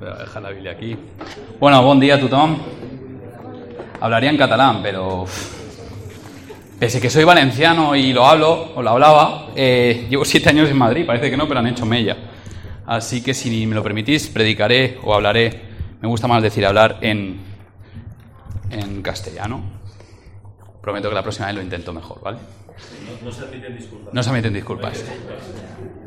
Voy a dejar la Biblia aquí. Bueno, buen día a tothom. Hablaría en catalán, pero pese que soy valenciano y lo hablo, o lo hablaba, eh, llevo siete años en Madrid, parece que no, pero han hecho mella. Así que si me lo permitís, predicaré o hablaré, me gusta más decir hablar en, en castellano. Prometo que la próxima vez lo intento mejor, ¿vale? No, no se admiten disculpas. No se admiten disculpas.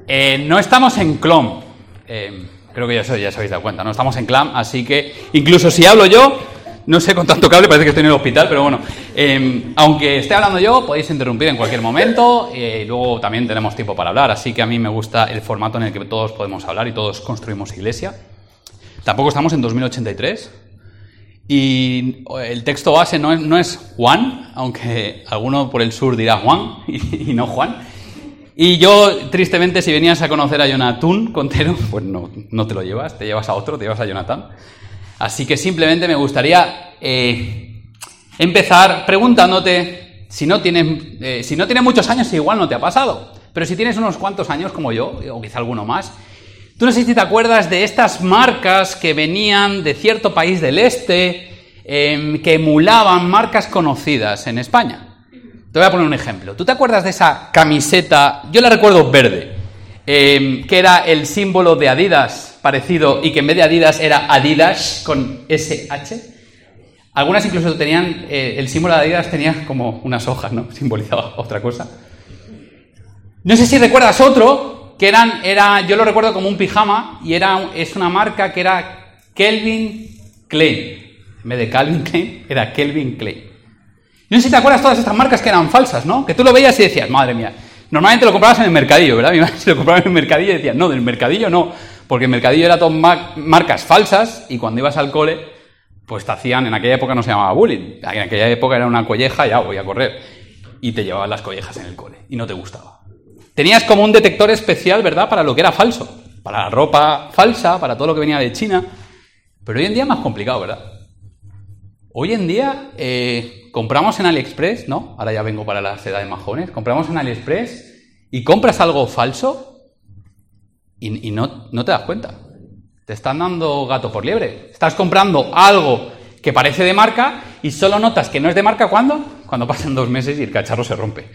Eh, no estamos en CLOM. Eh, creo que ya, se- ya os habéis dado cuenta. No estamos en CLAM, así que incluso si hablo yo, no sé con tanto cable, parece que estoy en el hospital, pero bueno. eh, aunque esté hablando yo, podéis interrumpir en cualquier momento. eh, y luego también tenemos tiempo para hablar. Así que a mí me gusta el formato en el que todos podemos hablar y todos construimos iglesia. Tampoco estamos en 2083. Y el texto base no es, no es Juan, aunque alguno por el sur dirá Juan y no Juan. Y yo, tristemente, si venías a conocer a Jonathan Contero, pues no, no te lo llevas, te llevas a otro, te llevas a Jonathan. Así que simplemente me gustaría eh, empezar preguntándote si no, tienes, eh, si no tienes muchos años, igual no te ha pasado. Pero si tienes unos cuantos años como yo, o quizá alguno más, Tú no sé si te acuerdas de estas marcas que venían de cierto país del este, em, que emulaban marcas conocidas en España. Te voy a poner un ejemplo. ¿Tú te acuerdas de esa camiseta? Yo la recuerdo verde, em, que era el símbolo de Adidas parecido y que en vez de Adidas era Adidas con SH. Algunas incluso tenían, eh, el símbolo de Adidas tenía como unas hojas, ¿no? Simbolizaba otra cosa. No sé si recuerdas otro, que eran, era, yo lo recuerdo como un pijama, y era, es una marca que era Kelvin Klein. En vez de Calvin Klein, era Kelvin Klein. No sé si te acuerdas todas estas marcas que eran falsas, ¿no? Que tú lo veías y decías, madre mía, normalmente lo comprabas en el mercadillo, ¿verdad? Mi madre se lo compraba en el mercadillo y decías, no, del mercadillo no, porque el mercadillo era todo ma- marcas falsas y cuando ibas al cole, pues te hacían, en aquella época no se llamaba bullying, en aquella época era una colleja, ya voy a correr, y te llevaban las collejas en el cole y no te gustaba. Tenías como un detector especial, ¿verdad?, para lo que era falso, para la ropa falsa, para todo lo que venía de China, pero hoy en día es más complicado, ¿verdad? Hoy en día eh, compramos en AliExpress, ¿no? Ahora ya vengo para las edades más jóvenes. Compramos en AliExpress y compras algo falso y, no, no te das cuenta. Te están dando gato por liebre. Estás comprando algo que parece de marca y solo notas que no es de marca ¿cuándo? Cuando pasan dos meses y el cacharro se rompe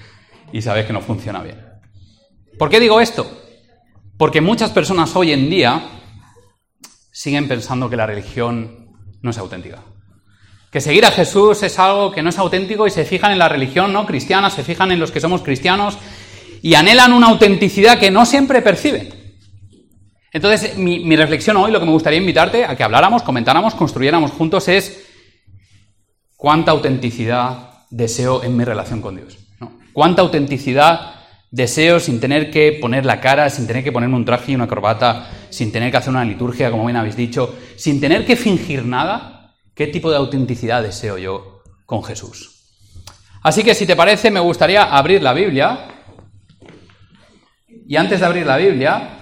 y sabes que no funciona bien. ¿Por qué digo esto? Porque muchas personas hoy en día siguen pensando que la religión no es auténtica. Que seguir a Jesús es algo que no es auténtico y se fijan en la religión no cristiana, se fijan en los que somos cristianos y anhelan una autenticidad que no siempre perciben. Entonces, mi, reflexión hoy, lo que me gustaría invitarte a que habláramos, comentáramos, construyéramos juntos es cuánta autenticidad deseo en mi relación con Dios. ¿no? Cuánta autenticidad deseo sin tener que poner la cara, sin tener que ponerme un traje y una corbata, sin tener que hacer una liturgia, como bien habéis dicho, sin tener que fingir nada. ¿Qué tipo de autenticidad deseo yo con Jesús? Así que si te parece, me gustaría abrir la Biblia. Y antes de abrir la Biblia,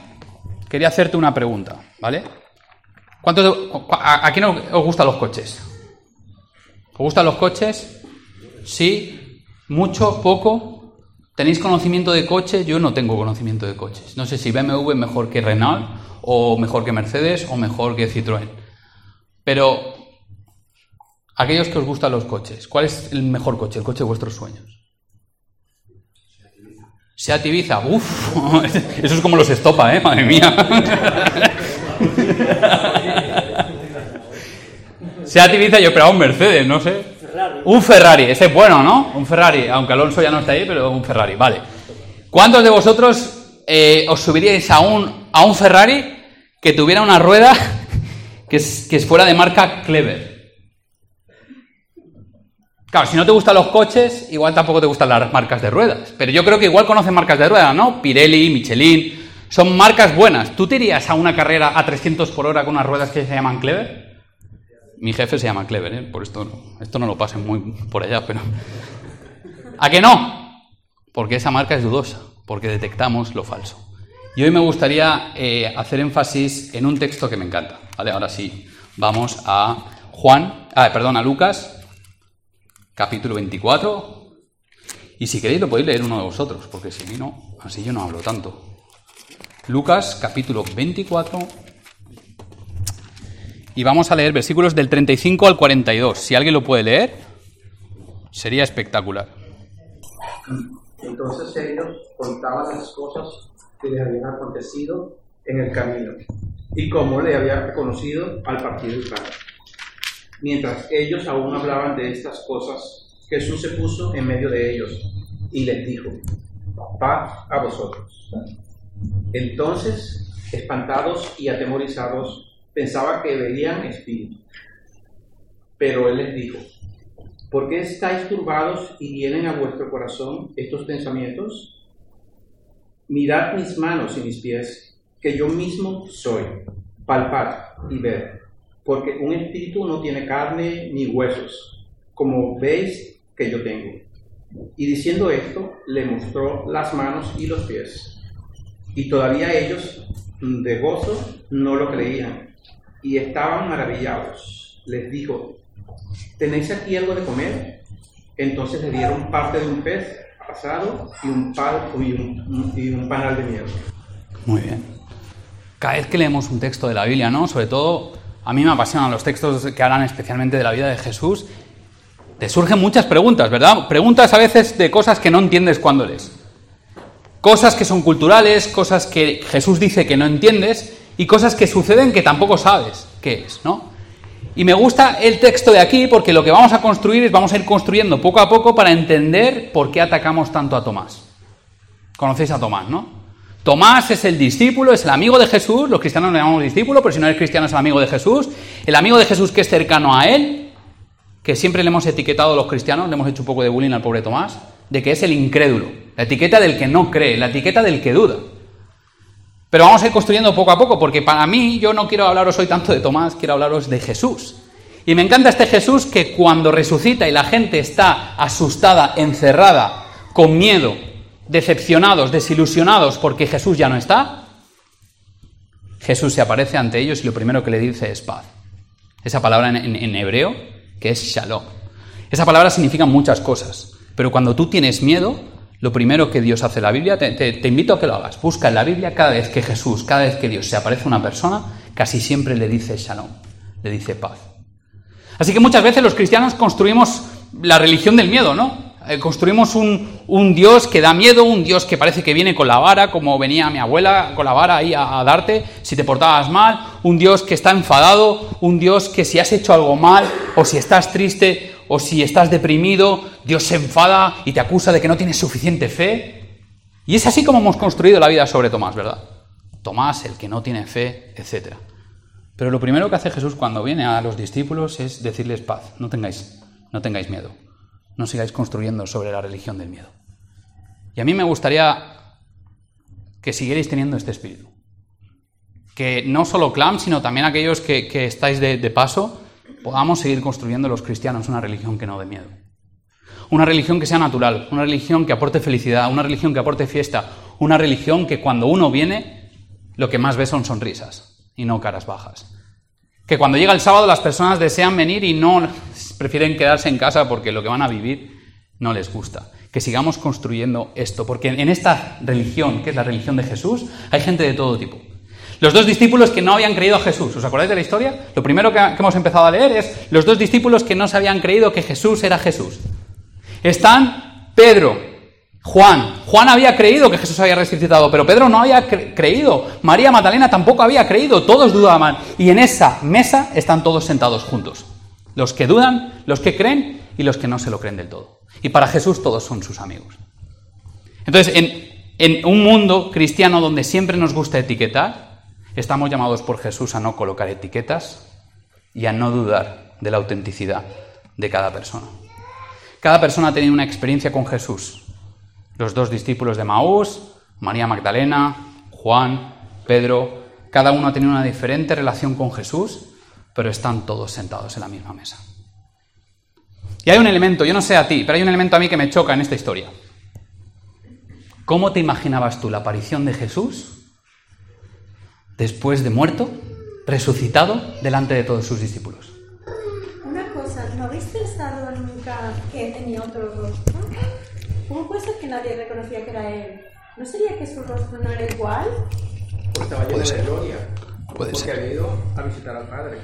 quería hacerte una pregunta, ¿vale? ¿Cuántos de- a, a quién os gustan los coches? ¿Os gustan los coches? ¿Sí? ¿Mucho? ¿Poco? ¿Tenéis conocimiento de coches? Yo no tengo conocimiento de coches. No sé si BMW es mejor que Renault, o mejor que Mercedes, o mejor que Citroën. Pero, aquellos que os gustan los coches, ¿cuál es el mejor coche, el coche de vuestros sueños? Seat Ibiza, uff, eso es como los estopa, ¿eh? Madre mía. Seat Ibiza, yo esperaba un Mercedes, no sé. Un Ferrari, ese es bueno, ¿no? Un Ferrari, aunque Alonso ya no está ahí, pero un Ferrari, vale. ¿Cuántos de vosotros eh, os subiríais a un, a un Ferrari que tuviera una rueda que, es- que fuera de marca Clever? Claro, si no te gustan los coches, igual tampoco te gustan las marcas de ruedas. Pero yo creo que igual conocen marcas de ruedas, ¿no? Pirelli, Michelin. Son marcas buenas. ¿Tú te irías a una carrera a 300 por hora con unas ruedas que se llaman Clever? Mi jefe se llama Clever, ¿eh? Por esto no, esto no lo pasen muy por allá, pero... ¿A que no? Porque esa marca es dudosa, porque detectamos lo falso. Y hoy me gustaría eh, hacer énfasis en un texto que me encanta. ¿vale? Ahora sí, vamos a Juan, ah, perdón, a Lucas, capítulo 24. Y si queréis lo podéis leer uno de vosotros, porque si no, así yo no hablo tanto. Lucas, capítulo 24, y vamos a leer versículos del 35 al 42. Si alguien lo puede leer, sería espectacular. Entonces ellos contaban las cosas que les habían acontecido en el camino y cómo le había reconocido al partir del. Mientras ellos aún hablaban de estas cosas, Jesús se puso en medio de ellos y les dijo, paz a vosotros. Entonces, espantados y atemorizados, pensaba que veían espíritu. Pero él les dijo, ¿por qué estáis turbados y vienen a vuestro corazón estos pensamientos? Mirad mis manos y mis pies, que yo mismo soy. Palpad y ved, porque un espíritu no tiene carne ni huesos, como veis que yo tengo. Y diciendo esto, le mostró las manos y los pies. Y todavía ellos, de gozo, no lo creían, y estaban maravillados. Les dijo, ¿tenéis aquí algo de comer? Entonces le dieron parte de un pez asado y un, pan, y un, panal de miel. Muy bien. Cada vez que leemos un texto de la Biblia, ¿no? Sobre todo, a mí me apasionan los textos que hablan especialmente de la vida de Jesús. Te surgen muchas preguntas, ¿verdad? Preguntas a veces de cosas que no entiendes cuando lees. Cosas que son culturales, cosas que Jesús dice que no entiendes y cosas que suceden que tampoco sabes qué es, ¿no? Y me gusta el texto de aquí porque lo que vamos a construir es vamos a ir construyendo poco a poco para entender por qué atacamos tanto a Tomás. Conocéis a Tomás, ¿no? Tomás es el discípulo, es el amigo de Jesús, los cristianos le llamamos discípulo, pero si no eres cristiano es el amigo de Jesús, el amigo de Jesús que es cercano a él, que siempre le hemos etiquetado a los cristianos, le hemos hecho un poco de bullying al pobre Tomás, de que es el incrédulo, la etiqueta del que no cree, la etiqueta del que duda. Pero vamos a ir construyendo poco a poco, porque para mí yo no quiero hablaros hoy tanto de Tomás, quiero hablaros de Jesús. Y me encanta este Jesús que cuando resucita y la gente está asustada, encerrada, con miedo, decepcionados, desilusionados porque Jesús ya no está, Jesús se aparece ante ellos y lo primero que le dice es paz. Esa palabra en, hebreo que es shalom. Esa palabra significa muchas cosas, pero cuando tú tienes miedo, lo primero que Dios hace en la Biblia, te, te, te, invito a que lo hagas. Busca en la Biblia cada vez que Jesús, cada vez que Dios se aparece a una persona, casi siempre le dice shalom, le dice paz. Así que muchas veces los cristianos construimos la religión del miedo, ¿no? Eh, construimos un, Dios que da miedo, un Dios que parece que viene con la vara, como venía mi abuela con la vara ahí a, a darte si te portabas mal, un Dios que está enfadado, un Dios que si has hecho algo mal o si estás triste o si estás deprimido, Dios se enfada y te acusa de que no tienes suficiente fe. Y es así como hemos construido la vida sobre Tomás, ¿verdad? Tomás, el que no tiene fe, etc. Pero lo primero que hace Jesús cuando viene a los discípulos es decirles paz, no tengáis, no tengáis miedo, no sigáis construyendo sobre la religión del miedo. Y a mí me gustaría que siguierais teniendo este espíritu. Que no solo Clam, sino también aquellos que, que estáis de, de paso, podamos seguir construyendo los cristianos una religión que no dé miedo. Una religión que sea natural, una religión que aporte felicidad, una religión que aporte fiesta, una religión que cuando uno viene, lo que más ve son sonrisas y no caras bajas. Que cuando llega el sábado las personas desean venir y no prefieren quedarse en casa porque lo que van a vivir no les gusta. Que sigamos construyendo esto, porque en esta religión, que es la religión de Jesús, hay gente de todo tipo. Los dos discípulos que no habían creído a Jesús. ¿Os acordáis de la historia? Lo primero que, hemos empezado a leer es los dos discípulos que no se habían creído que Jesús era Jesús. Están Pedro, Juan. Juan había creído que Jesús había resucitado, pero Pedro no había cre creído. María Magdalena tampoco había creído. Todos dudaban. Y en esa mesa están todos sentados juntos. Los que dudan, los que creen y los que no se lo creen del todo. Y para Jesús todos son sus amigos. Entonces, en, en un mundo cristiano donde siempre nos gusta etiquetar, Estamos llamados por Jesús a no colocar etiquetas y a no dudar de la autenticidad de cada persona. Cada persona ha tenido una experiencia con Jesús. Los dos discípulos de Maús, María Magdalena, Juan, Pedro, cada uno ha tenido una diferente relación con Jesús, pero están todos sentados en la misma mesa. Y hay un elemento, yo no sé a ti, pero hay un elemento a mí que me choca en esta historia. ¿Cómo te imaginabas tú la aparición de Jesús después de muerto, resucitado delante de todos sus discípulos. Una cosa, ¿no habéis pensado nunca que tenía otro rostro? ¿Cómo puede ser que nadie reconocía que era él? ¿No sería que su rostro no era igual? Pues estaba lleno Puede de gloria. Puede porque ser. había ido a visitar al Padre.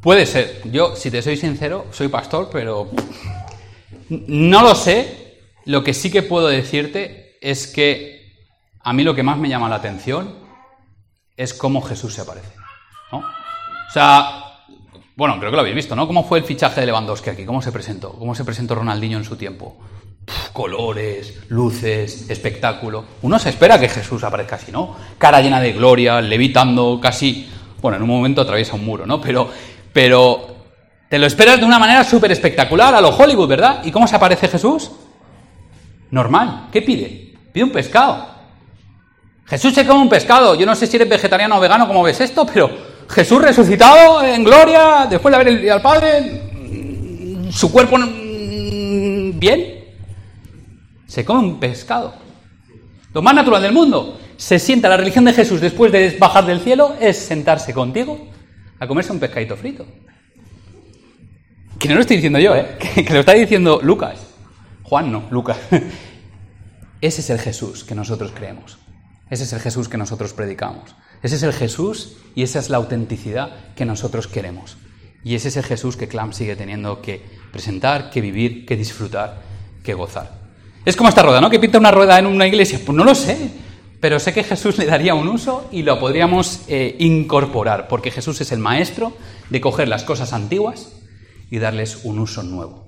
Puede ser. Yo, si te soy sincero, soy pastor, pero no lo sé. Lo que sí que puedo decirte es que a mí lo que más me llama la atención es cómo Jesús se aparece. ¿no? O sea, bueno, creo que lo habéis visto, ¿no? ¿Cómo fue el fichaje de Lewandowski aquí? ¿Cómo se presentó? ¿Cómo se presentó Ronaldinho en su tiempo? Colores, luces, espectáculo. Uno se espera que Jesús aparezca así, ¿no? Cara llena de gloria, levitando, casi. Bueno, en un momento atraviesa un muro, ¿no? Pero, pero te lo esperas de una manera súper espectacular a lo Hollywood, ¿verdad? ¿Y cómo se aparece Jesús? Normal. ¿Qué pide? Pide un pescado. Jesús se come un pescado. Yo no sé si eres vegetariano o vegano, como ves esto, pero Jesús resucitado en gloria, después de haber ido al Padre, su cuerpo mm, bien, se come un pescado. Lo más natural del mundo. Se sienta la religión de Jesús después de bajar del cielo es sentarse contigo a comerse un pescadito frito. Que no lo estoy diciendo yo, ¿eh? que, que lo está diciendo Lucas. Juan no, Lucas. Ese es el Jesús que nosotros creemos. Ese es el Jesús que nosotros predicamos. Ese es el Jesús y esa es la autenticidad que nosotros queremos. Y ese es el Jesús que Clam sigue teniendo que presentar, que vivir, que disfrutar, que gozar. Es como esta rueda, ¿no? Que pinta una rueda en una iglesia. Pues no lo sé, pero sé que Jesús le daría un uso y lo podríamos eh, incorporar, porque Jesús es el maestro de coger las cosas antiguas y darles un uso nuevo.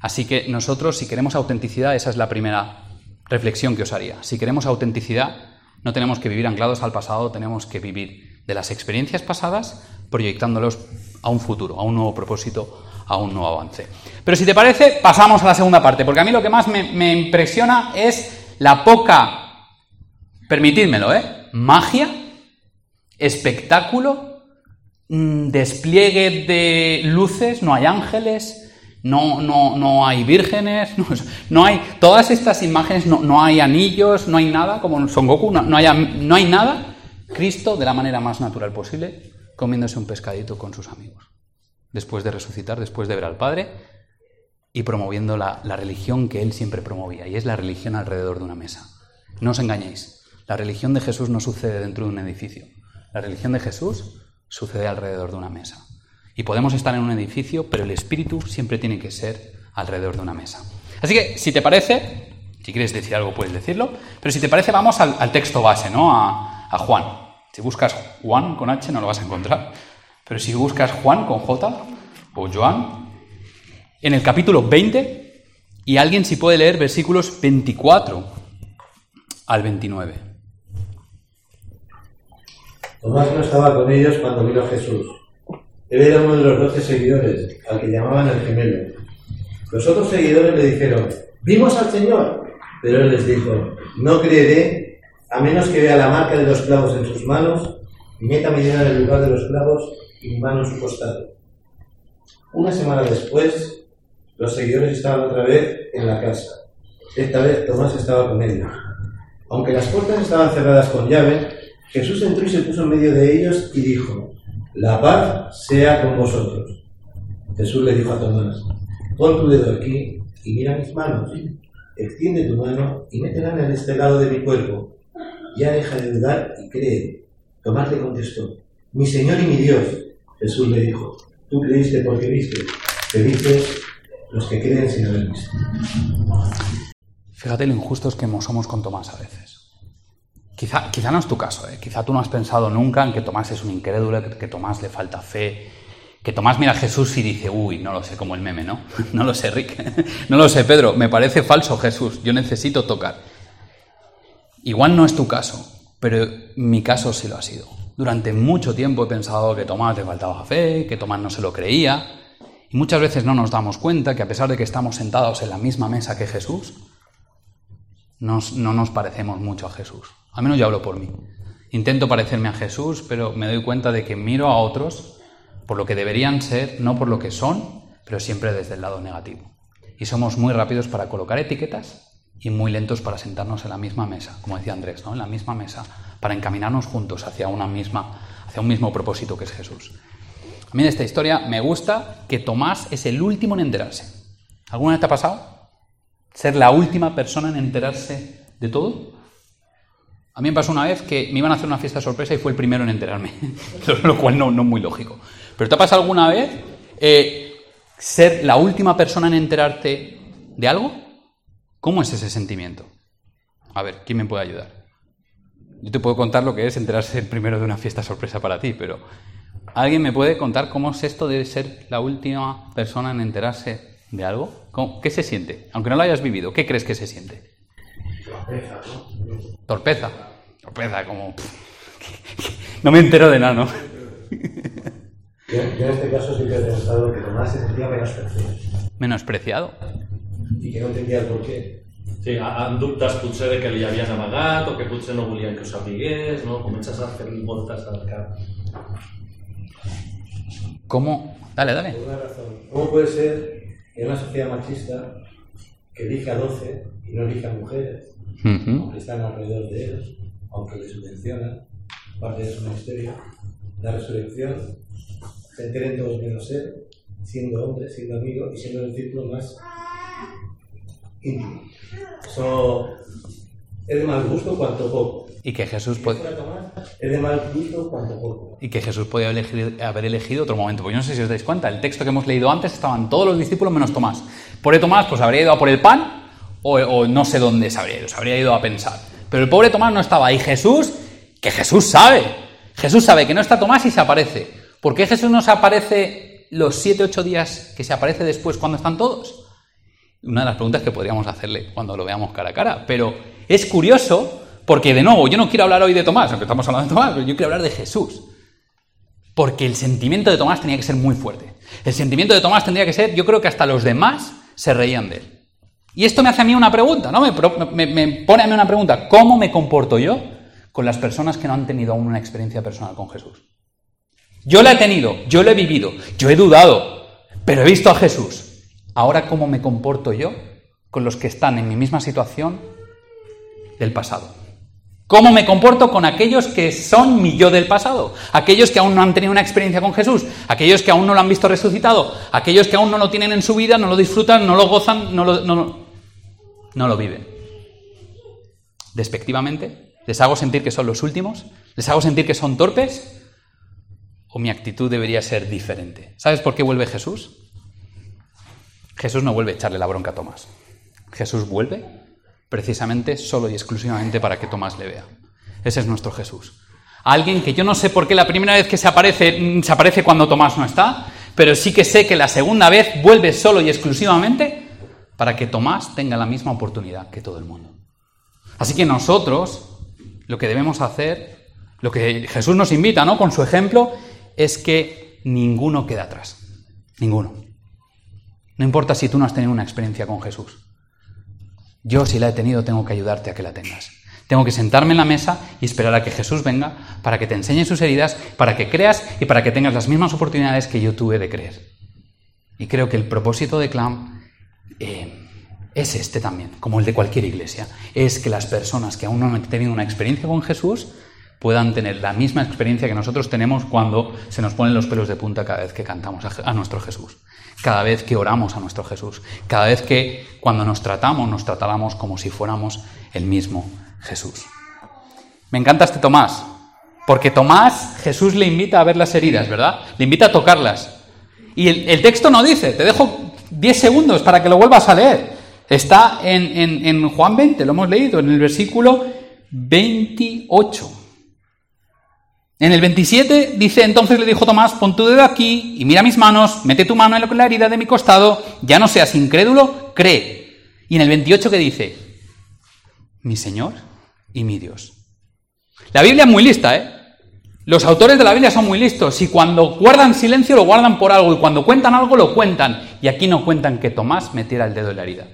Así que nosotros, si queremos autenticidad, esa es la primera reflexión que os haría. Si queremos autenticidad, no tenemos que vivir anclados al pasado, tenemos que vivir de las experiencias pasadas, proyectándolos a un futuro, a un nuevo propósito, a un nuevo avance. Pero si te parece, pasamos a la segunda parte, porque a mí lo que más me, impresiona es la poca, permitidmelo, ¿eh? Magia, espectáculo, mm, despliegue de luces, no hay ángeles, no, no, no hay vírgenes, no, no, hay todas estas imágenes, no, no, hay anillos, no hay nada, como Son Goku, no, hay, no hay nada. Cristo, de la manera más natural posible, comiéndose un pescadito con sus amigos, después de resucitar, después de ver al Padre y promoviendo la, la religión que él siempre promovía, y es la religión alrededor de una mesa. No os engañéis, la religión de Jesús no sucede dentro de un edificio, la religión de Jesús sucede alrededor de una mesa. Y podemos estar en un edificio, pero el espíritu siempre tiene que ser alrededor de una mesa. Así que, si te parece, si quieres decir algo puedes decirlo, pero si te parece vamos al, texto base, ¿no? A, Juan. Si buscas Juan con H no lo vas a encontrar, pero si buscas Juan con J o Joan, en el capítulo 20, y alguien si puede leer versículos 24 al 29. Tomás no estaba con ellos cuando vino Jesús. Él era uno de los doce seguidores, al que llamaban el gemelo. Los otros seguidores le dijeron, vimos al Señor. Pero él les dijo, no creeré a menos que vea la marca de los clavos en sus manos y meta mi dedo en el lugar de los clavos y mi mano en su costado. Una semana después, los seguidores estaban otra vez en la casa. Esta vez Tomás estaba con ellos. Aunque las puertas estaban cerradas con llave, Jesús entró y se puso en medio de ellos y dijo, la paz sea con vosotros. Jesús le dijo a Tomás, pon tu dedo aquí y mira mis manos. Extiende tu mano y métela en este lado de mi cuerpo. Ya deja de dudar y cree. Tomás le contestó, mi Señor y mi Dios. Jesús le dijo, tú creíste porque viste. Felices los que creen sin haber visto. Fíjate lo injustos que somos con Tomás a veces. Quizá, quizá no es tu caso, ¿eh? quizá tú no has pensado nunca en que Tomás es un incrédulo, que, que Tomás le falta fe, que Tomás mira a Jesús y dice, uy, no lo sé, como el meme, ¿no? No lo sé, Rick. No lo sé, Pedro, me parece falso Jesús, yo necesito tocar. Igual no es tu caso, pero mi caso sí lo ha sido. Durante mucho tiempo he pensado que Tomás le faltaba fe, que Tomás no se lo creía, y muchas veces no nos damos cuenta que a pesar de que estamos sentados en la misma mesa que Jesús, no nos parecemos mucho a Jesús. Al menos yo hablo por mí. Intento parecerme a Jesús, pero me doy cuenta de que miro a otros por lo que deberían ser, no por lo que son, pero siempre desde el lado negativo. Y somos muy rápidos para colocar etiquetas y muy lentos para sentarnos en la misma mesa, como decía Andrés, ¿no? En la misma mesa, para encaminarnos juntos hacia una misma, hacia un mismo propósito que es Jesús. A mí esta historia me gusta que Tomás es el último en enterarse. ¿Alguna vez te ha pasado? Ser la última persona en enterarse de todo. A mí me pasó una vez que me iban a hacer una fiesta sorpresa y fue el primero en enterarme, lo cual no, no es muy lógico. Pero ¿te ha pasado alguna vez eh, ser la última persona en enterarte de algo? ¿Cómo es ese sentimiento? A ver, ¿quién me puede ayudar? Yo te puedo contar lo que es enterarse primero de una fiesta sorpresa para ti, pero ¿alguien me puede contar cómo es esto de ser la última persona en enterarse de algo? ¿Cómo- ¿Qué se siente? Aunque no lo hayas vivido, ¿qué crees que se siente? Torpeza. Torpeza, como... No me entero de nada, ¿no? Yo, yo en este caso sí que he pensado que Tomás se sentía menospreciado Menospreciado. y que no entendía el porqué. Sí, en dubtes potser de que li havien amagat o que potser no volien que ho sapigués, no? Comences a fer-li voltes al cap. ¿Cómo? Dale, dale. Por una razón. ¿Cómo puede ser en una sociedad machista que elige a 12 y no elige a mujeres, Ujú. aunque están alrededor de ellos, aunque les subvencionan, parte de su ministerio, la resurrección, se enteren todos menos él, siendo hombre, siendo amigo y siendo el círculo más es de mal gusto cuanto poco. Y que Jesús Tomás, es de mal gusto cuanto poco. Y que Jesús podía haber elegido, haber elegido otro momento. Pues yo no sé si os dais cuenta, el texto que hemos leído antes estaban todos los discípulos menos Tomás. Pobre Tomás, pues habría ido a por el pan o, o no sé dónde se habría ido, se habría ido a pensar. Pero el pobre Tomás no estaba. Y Jesús, que Jesús sabe. Jesús sabe que no está Tomás y se aparece. ¿Por qué Jesús no se aparece los 7, 8 días que se aparece después cuando están todos? Una de las preguntas que podríamos hacerle cuando lo veamos cara a cara. Pero es curioso porque, de nuevo, yo no quiero hablar hoy de Tomás, aunque estamos hablando de Tomás, pero yo quiero hablar de Jesús. Porque el sentimiento de Tomás tenía que ser muy fuerte. El sentimiento de Tomás tendría que ser, yo creo que hasta los demás se reían de él. Y esto me hace a mí una pregunta, ¿no? Me, me- me pone a mí una pregunta. ¿Cómo me comporto yo con las personas que no han tenido aún una experiencia personal con Jesús? Yo la he tenido, yo lo he vivido, yo he dudado, pero he visto a Jesús. Ahora, ¿cómo me comporto yo con los que están en mi misma situación del pasado? ¿Cómo me comporto con aquellos que son mi yo del pasado? Aquellos que aún no han tenido una experiencia con Jesús, aquellos que aún no lo han visto resucitado, aquellos que aún no lo tienen en su vida, no lo disfrutan, no lo gozan, no lo, no, lo- viven. Despectivamente, ¿les hago sentir que son los últimos? ¿Les hago sentir que son torpes? ¿O mi actitud debería ser diferente? ¿Sabes por qué vuelve Jesús? Jesús no vuelve a echarle la bronca a Tomás. Jesús vuelve precisamente solo y exclusivamente para que Tomás le vea. Ese es nuestro Jesús. Alguien que yo no sé por qué la primera vez que se aparece, mm, se aparece cuando Tomás no está, pero sí que sé que la segunda vez vuelve solo y exclusivamente para que Tomás tenga la misma oportunidad que todo el mundo. Así que nosotros lo que debemos hacer, lo que Jesús nos invita, ¿no? Con su ejemplo, es que ninguno queda atrás. Ninguno. No importa si tú no has tenido una experiencia con Jesús. Yo, si la he tenido, tengo que ayudarte a que la tengas. Tengo que sentarme en la mesa y esperar a que Jesús venga para que te enseñe sus heridas, para que creas y para que tengas las mismas oportunidades que yo tuve de creer. Y creo que el propósito de Clam eh, es este también, como el de cualquier iglesia. Es que las personas que aún no han tenido una experiencia con Jesús puedan tener la misma experiencia que nosotros tenemos cuando se nos ponen los pelos de punta cada vez que cantamos a, nuestro Jesús, cada vez que oramos a nuestro Jesús, cada vez que cuando nos tratamos nos tratáramos como si fuéramos el mismo Jesús. Me encanta este Tomás, porque Tomás Jesús le invita a ver las heridas, ¿verdad? Le invita a tocarlas. Y el, texto no dice, te dejo 10 segundos para que lo vuelvas a leer. Está en, en- en Juan 20, lo hemos leído, en el versículo 28. En el 27 dice, entonces le dijo Tomás, pon tu dedo aquí y mira mis manos, mete tu mano en la herida de mi costado, ya no seas incrédulo, cree. Y en el 28 que dice, mi Señor y mi Dios. La Biblia es muy lista, ¿eh? Los autores de la Biblia son muy listos y cuando guardan silencio lo guardan por algo y cuando cuentan algo lo cuentan. Y aquí no cuentan que Tomás metiera el dedo en la herida.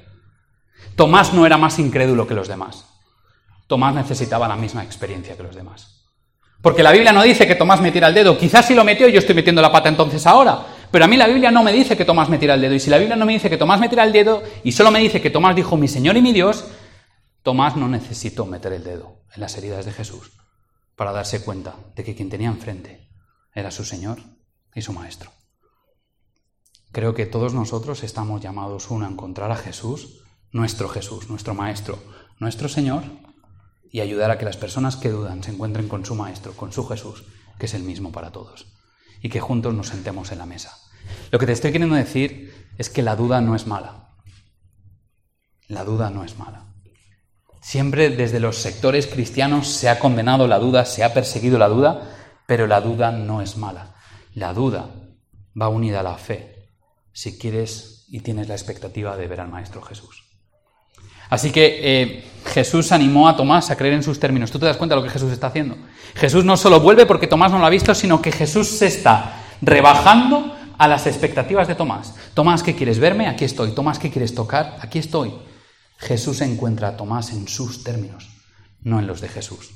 Tomás no era más incrédulo que los demás. Tomás necesitaba la misma experiencia que los demás. Porque la Biblia no dice que Tomás metiera el dedo. Quizás si lo metió yo estoy metiendo la pata entonces ahora. Pero a mí la Biblia no me dice que Tomás metiera el dedo. Y si la Biblia no me dice que Tomás metiera el dedo y solo me dice que Tomás dijo mi Señor y mi Dios, Tomás no necesitó meter el dedo en las heridas de Jesús para darse cuenta de que quien tenía enfrente era su Señor y su Maestro. Creo que todos nosotros estamos llamados uno a encontrar a Jesús, nuestro Jesús, nuestro Maestro, nuestro Señor, y ayudar a que las personas que dudan se encuentren con su Maestro, con su Jesús, que es el mismo para todos. y que juntos nos sentemos en la mesa. Lo que te estoy queriendo decir es que la duda no es mala. La duda no es mala. Siempre desde los sectores cristianos se ha condenado la duda, se ha perseguido la duda, pero la duda no es mala. La duda va unida a la fe, si quieres y tienes la expectativa de ver al Maestro Jesús. Así que eh, Jesús animó a Tomás a creer en sus términos. ¿Tú te das cuenta de lo que Jesús está haciendo? Jesús no solo vuelve porque Tomás no lo ha visto, sino que Jesús se está rebajando a las expectativas de Tomás. Tomás, ¿qué quieres verme? Aquí estoy. Tomás, ¿qué quieres tocar? Aquí estoy. Jesús encuentra a Tomás en sus términos, no en los de Jesús.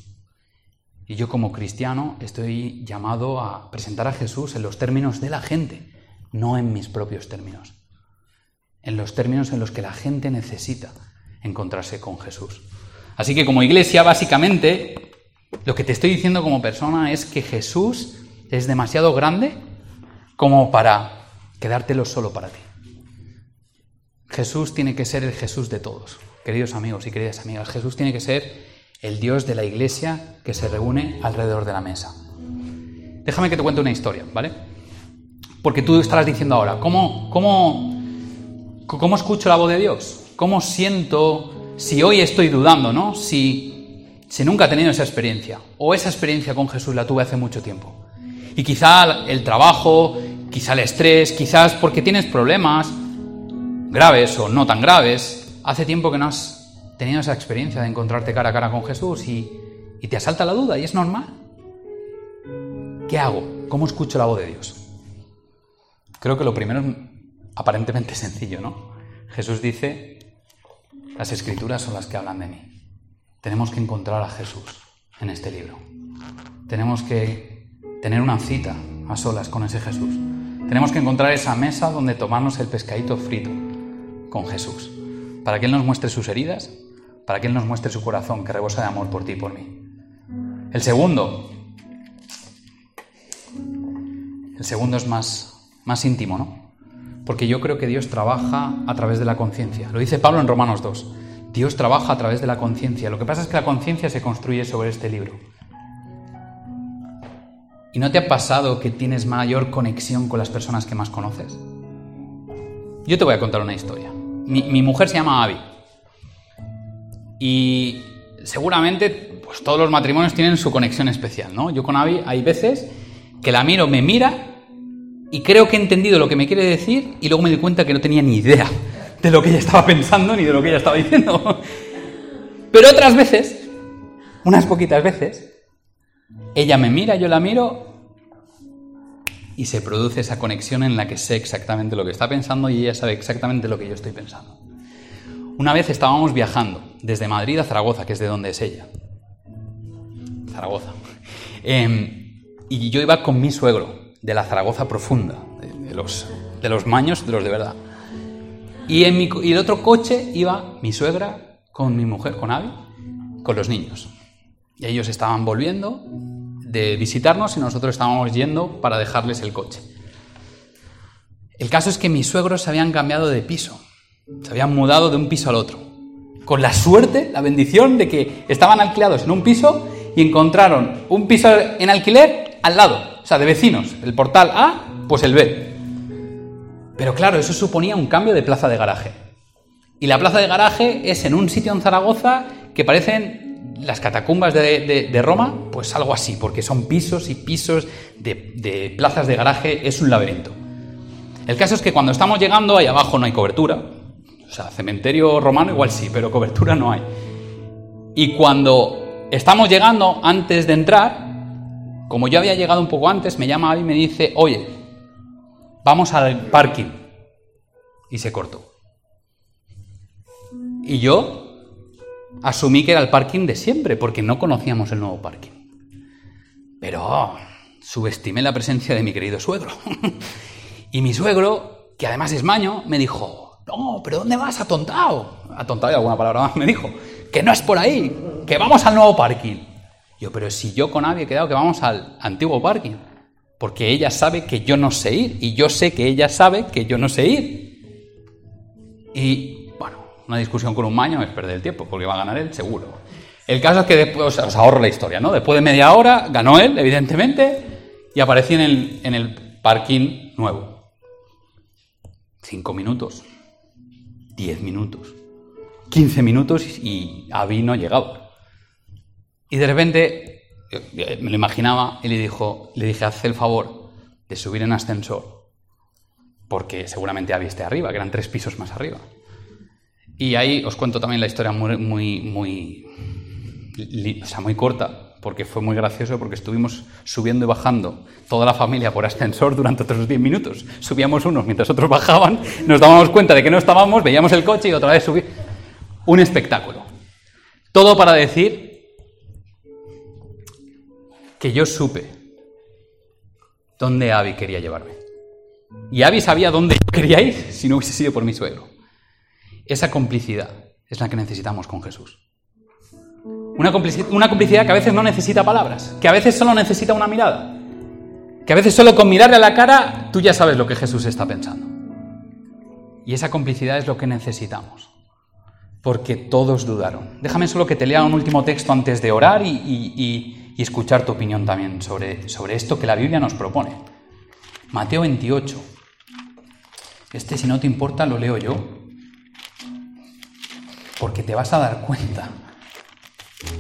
Y yo como cristiano estoy llamado a presentar a Jesús en los términos de la gente, no en mis propios términos. En los términos en los que la gente necesita encontrarse con Jesús. Así que como iglesia, básicamente, lo que te estoy diciendo como persona es que Jesús es demasiado grande como para quedártelo solo para ti. Jesús tiene que ser el Jesús de todos. Queridos amigos y queridas amigas, Jesús tiene que ser el Dios de la iglesia que se reúne alrededor de la mesa. Déjame que te cuente una historia, ¿vale? Porque tú estarás diciendo ahora, ¿cómo, cómo, cómo escucho la voz de Dios? ¿Cómo siento si hoy estoy dudando, ¿no? Si, nunca he tenido esa experiencia, o esa experiencia con Jesús la tuve hace mucho tiempo. Y quizá el trabajo, quizá el estrés, quizás porque tienes problemas graves o no tan graves, hace tiempo que no has tenido esa experiencia de encontrarte cara a cara con Jesús y, y te asalta la duda y es normal. ¿Qué hago? ¿Cómo escucho la voz de Dios? Creo que lo primero es aparentemente sencillo, ¿no? Jesús dice, las escrituras son las que hablan de mí. Tenemos que encontrar a Jesús en este libro. Tenemos que tener una cita a solas con ese Jesús. Tenemos que encontrar esa mesa donde tomarnos el pescadito frito con Jesús, para que Él nos muestre sus heridas, para que Él nos muestre su corazón que rebosa de amor por ti y por mí. El segundo, el segundo es más, más íntimo, ¿no? Porque yo creo que Dios trabaja a través de la conciencia. Lo dice Pablo en Romanos 2. Dios trabaja a través de la conciencia. Lo que pasa es que la conciencia se construye sobre este libro. ¿Y no te ha pasado que tienes mayor conexión con las personas que más conoces? Yo te voy a contar una historia. Mi, mujer se llama Abby. Y seguramente pues, todos los matrimonios tienen su conexión especial, ¿no? Yo con Abby hay veces que la miro, me mira y creo que he entendido lo que me quiere decir y luego me di cuenta que no tenía ni idea de lo que ella estaba pensando ni de lo que ella estaba diciendo. Pero otras veces, unas poquitas veces, ella me mira, yo la miro y se produce esa conexión en la que sé exactamente lo que está pensando y ella sabe exactamente lo que yo estoy pensando. Una vez estábamos viajando desde Madrid a Zaragoza, que es de donde es ella. Zaragoza. Eh, y yo iba con mi suegro, de la Zaragoza profunda, de, los, de los maños, de los de verdad. Y en mi, y el otro coche iba mi suegra con mi mujer, con Abby, con los niños. Y ellos estaban volviendo de visitarnos y nosotros estábamos yendo para dejarles el coche. El caso es que mis suegros se habían cambiado de piso, se habían mudado de un piso al otro, con la suerte, la bendición de que estaban alquilados en un piso y encontraron un piso en alquiler al lado, o sea, de vecinos, el portal A, pues el B. Pero claro, eso suponía un cambio de plaza de garaje. Y la plaza de garaje es en un sitio en Zaragoza que parecen las catacumbas de, de, Roma, pues algo así, porque son pisos y pisos de, de, plazas de garaje, es un laberinto. El caso es que cuando estamos llegando, ahí abajo no hay cobertura. O sea, cementerio romano igual sí, pero cobertura no hay. Y cuando estamos llegando, antes de entrar, como yo había llegado un poco antes, me llama y me dice, oye, vamos al parking. Y se cortó. Y yo asumí que era el parking de siempre, porque no conocíamos el nuevo parking. Pero subestimé la presencia de mi querido suegro. y mi suegro, que además es maño, me dijo, no, pero ¿dónde vas, atontado? Atontado y alguna palabra más me dijo, que no es por ahí, que vamos al nuevo parking. Yo, pero si yo con Abby he quedado que vamos al antiguo parking, porque ella sabe que yo no sé ir y yo sé que ella sabe que yo no sé ir. Y bueno, una discusión con un maño es perder el tiempo, porque va a ganar él seguro. El caso es que después, os ahorro la historia, ¿no? Después de media hora ganó él, evidentemente, y aparecí en el, en el parking nuevo. Cinco minutos, diez minutos, quince minutos y Avi no llegaba. Y de repente me lo imaginaba y le, dijo, le dije, haz el favor de subir en ascensor, porque seguramente Avi esté arriba, que eran tres pisos más arriba. Y ahí os cuento también la historia muy, muy, muy, o sea, muy corta, porque fue muy gracioso, porque estuvimos subiendo y bajando toda la familia por ascensor durante otros 10 minutos. Subíamos unos mientras otros bajaban, nos dábamos cuenta de que no estábamos, veíamos el coche y otra vez subí. Un espectáculo. Todo para decir que yo supe dónde Abby quería llevarme. Y Abby sabía dónde yo quería ir si no hubiese sido por mi suegro. Esa complicidad es la que necesitamos con Jesús. Una complicidad, una complicidad que a veces no necesita palabras, que a veces solo necesita una mirada, que a veces solo con mirarle a la cara tú ya sabes lo que Jesús está pensando. Y esa complicidad es lo que necesitamos, porque todos dudaron. Déjame solo que te lea un último texto antes de orar y, y escuchar tu opinión también sobre, sobre esto que la Biblia nos propone. Mateo 28. Este, si no te importa, lo leo yo, porque te vas a dar cuenta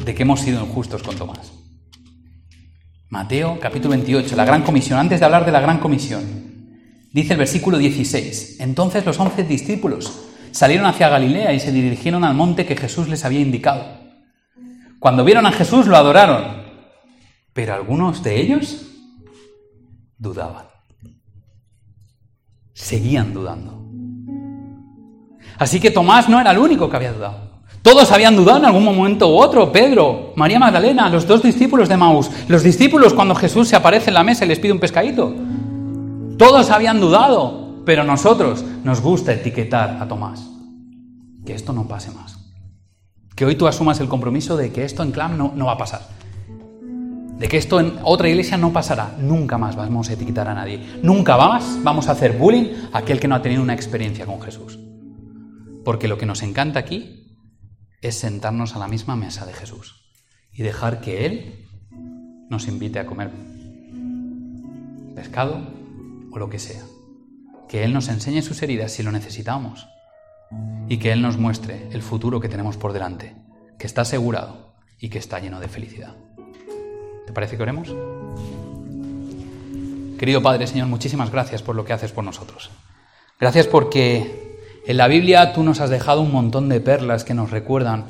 de que hemos sido injustos con Tomás. Mateo capítulo 28, la gran comisión. Antes de hablar de la gran comisión, dice el versículo 16, entonces los once discípulos salieron hacia Galilea y se dirigieron al monte que Jesús les había indicado. Cuando vieron a Jesús lo adoraron, pero algunos de ellos dudaban. Seguían dudando. Así que Tomás no era el único que había dudado. Todos habían dudado en algún momento u otro. Pedro, María Magdalena, los dos discípulos de Maús, los discípulos cuando Jesús se aparece en la mesa y les pide un pescadito. Todos habían dudado, pero nosotros nos gusta etiquetar a Tomás. Que esto no pase más. Que hoy tú asumas el compromiso de que esto en Clam no va a pasar. De que esto en otra iglesia no pasará. Nunca más vamos a etiquetar a nadie. Nunca más vamos a hacer bullying a aquel que no ha tenido una experiencia con Jesús. Porque lo que nos encanta aquí es sentarnos a la misma mesa de Jesús y dejar que Él nos invite a comer pescado o lo que sea. Que Él nos enseñe sus heridas si lo necesitamos y que Él nos muestre el futuro que tenemos por delante, que está asegurado y que está lleno de felicidad. ¿Te parece que oremos? Querido Padre, Señor, muchísimas gracias por lo que haces por nosotros. Gracias porque en la Biblia tú nos has dejado un montón de perlas que nos recuerdan,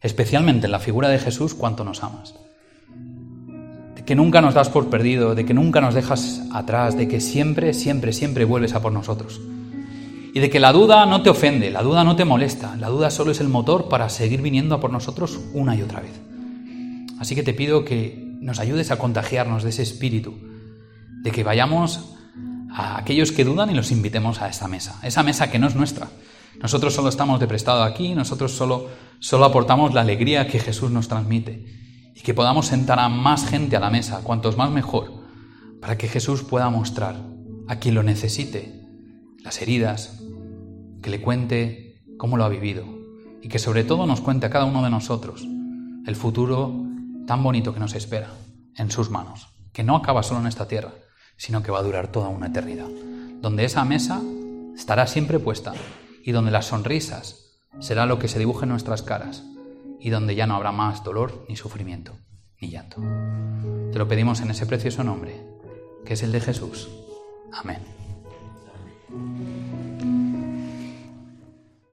especialmente en la figura de Jesús, cuánto nos amas. De que nunca nos das por perdido, de que nunca nos dejas atrás, de que siempre, siempre, siempre vuelves a por nosotros. Y de que la duda no te ofende, la duda no te molesta, la duda solo es el motor para seguir viniendo a por nosotros una y otra vez. Así que te pido que nos ayudes a contagiarnos de ese espíritu, de que vayamos a aquellos que dudan y los invitemos a esta mesa, esa mesa que no es nuestra. Nosotros solo estamos de prestado aquí, nosotros solo, solo aportamos la alegría que Jesús nos transmite. Y que podamos sentar a más gente a la mesa, cuantos más mejor, para que Jesús pueda mostrar a quien lo necesite las heridas, que le cuente cómo lo ha vivido. Y que sobre todo nos cuente a cada uno de nosotros el futuro tan bonito que nos espera en sus manos, que no acaba solo en esta tierra, sino que va a durar toda una eternidad, donde esa mesa estará siempre puesta y donde las sonrisas será lo que se dibuje en nuestras caras y donde ya no habrá más dolor ni sufrimiento ni llanto. Te lo pedimos en ese precioso nombre, que es el de Jesús. Amén.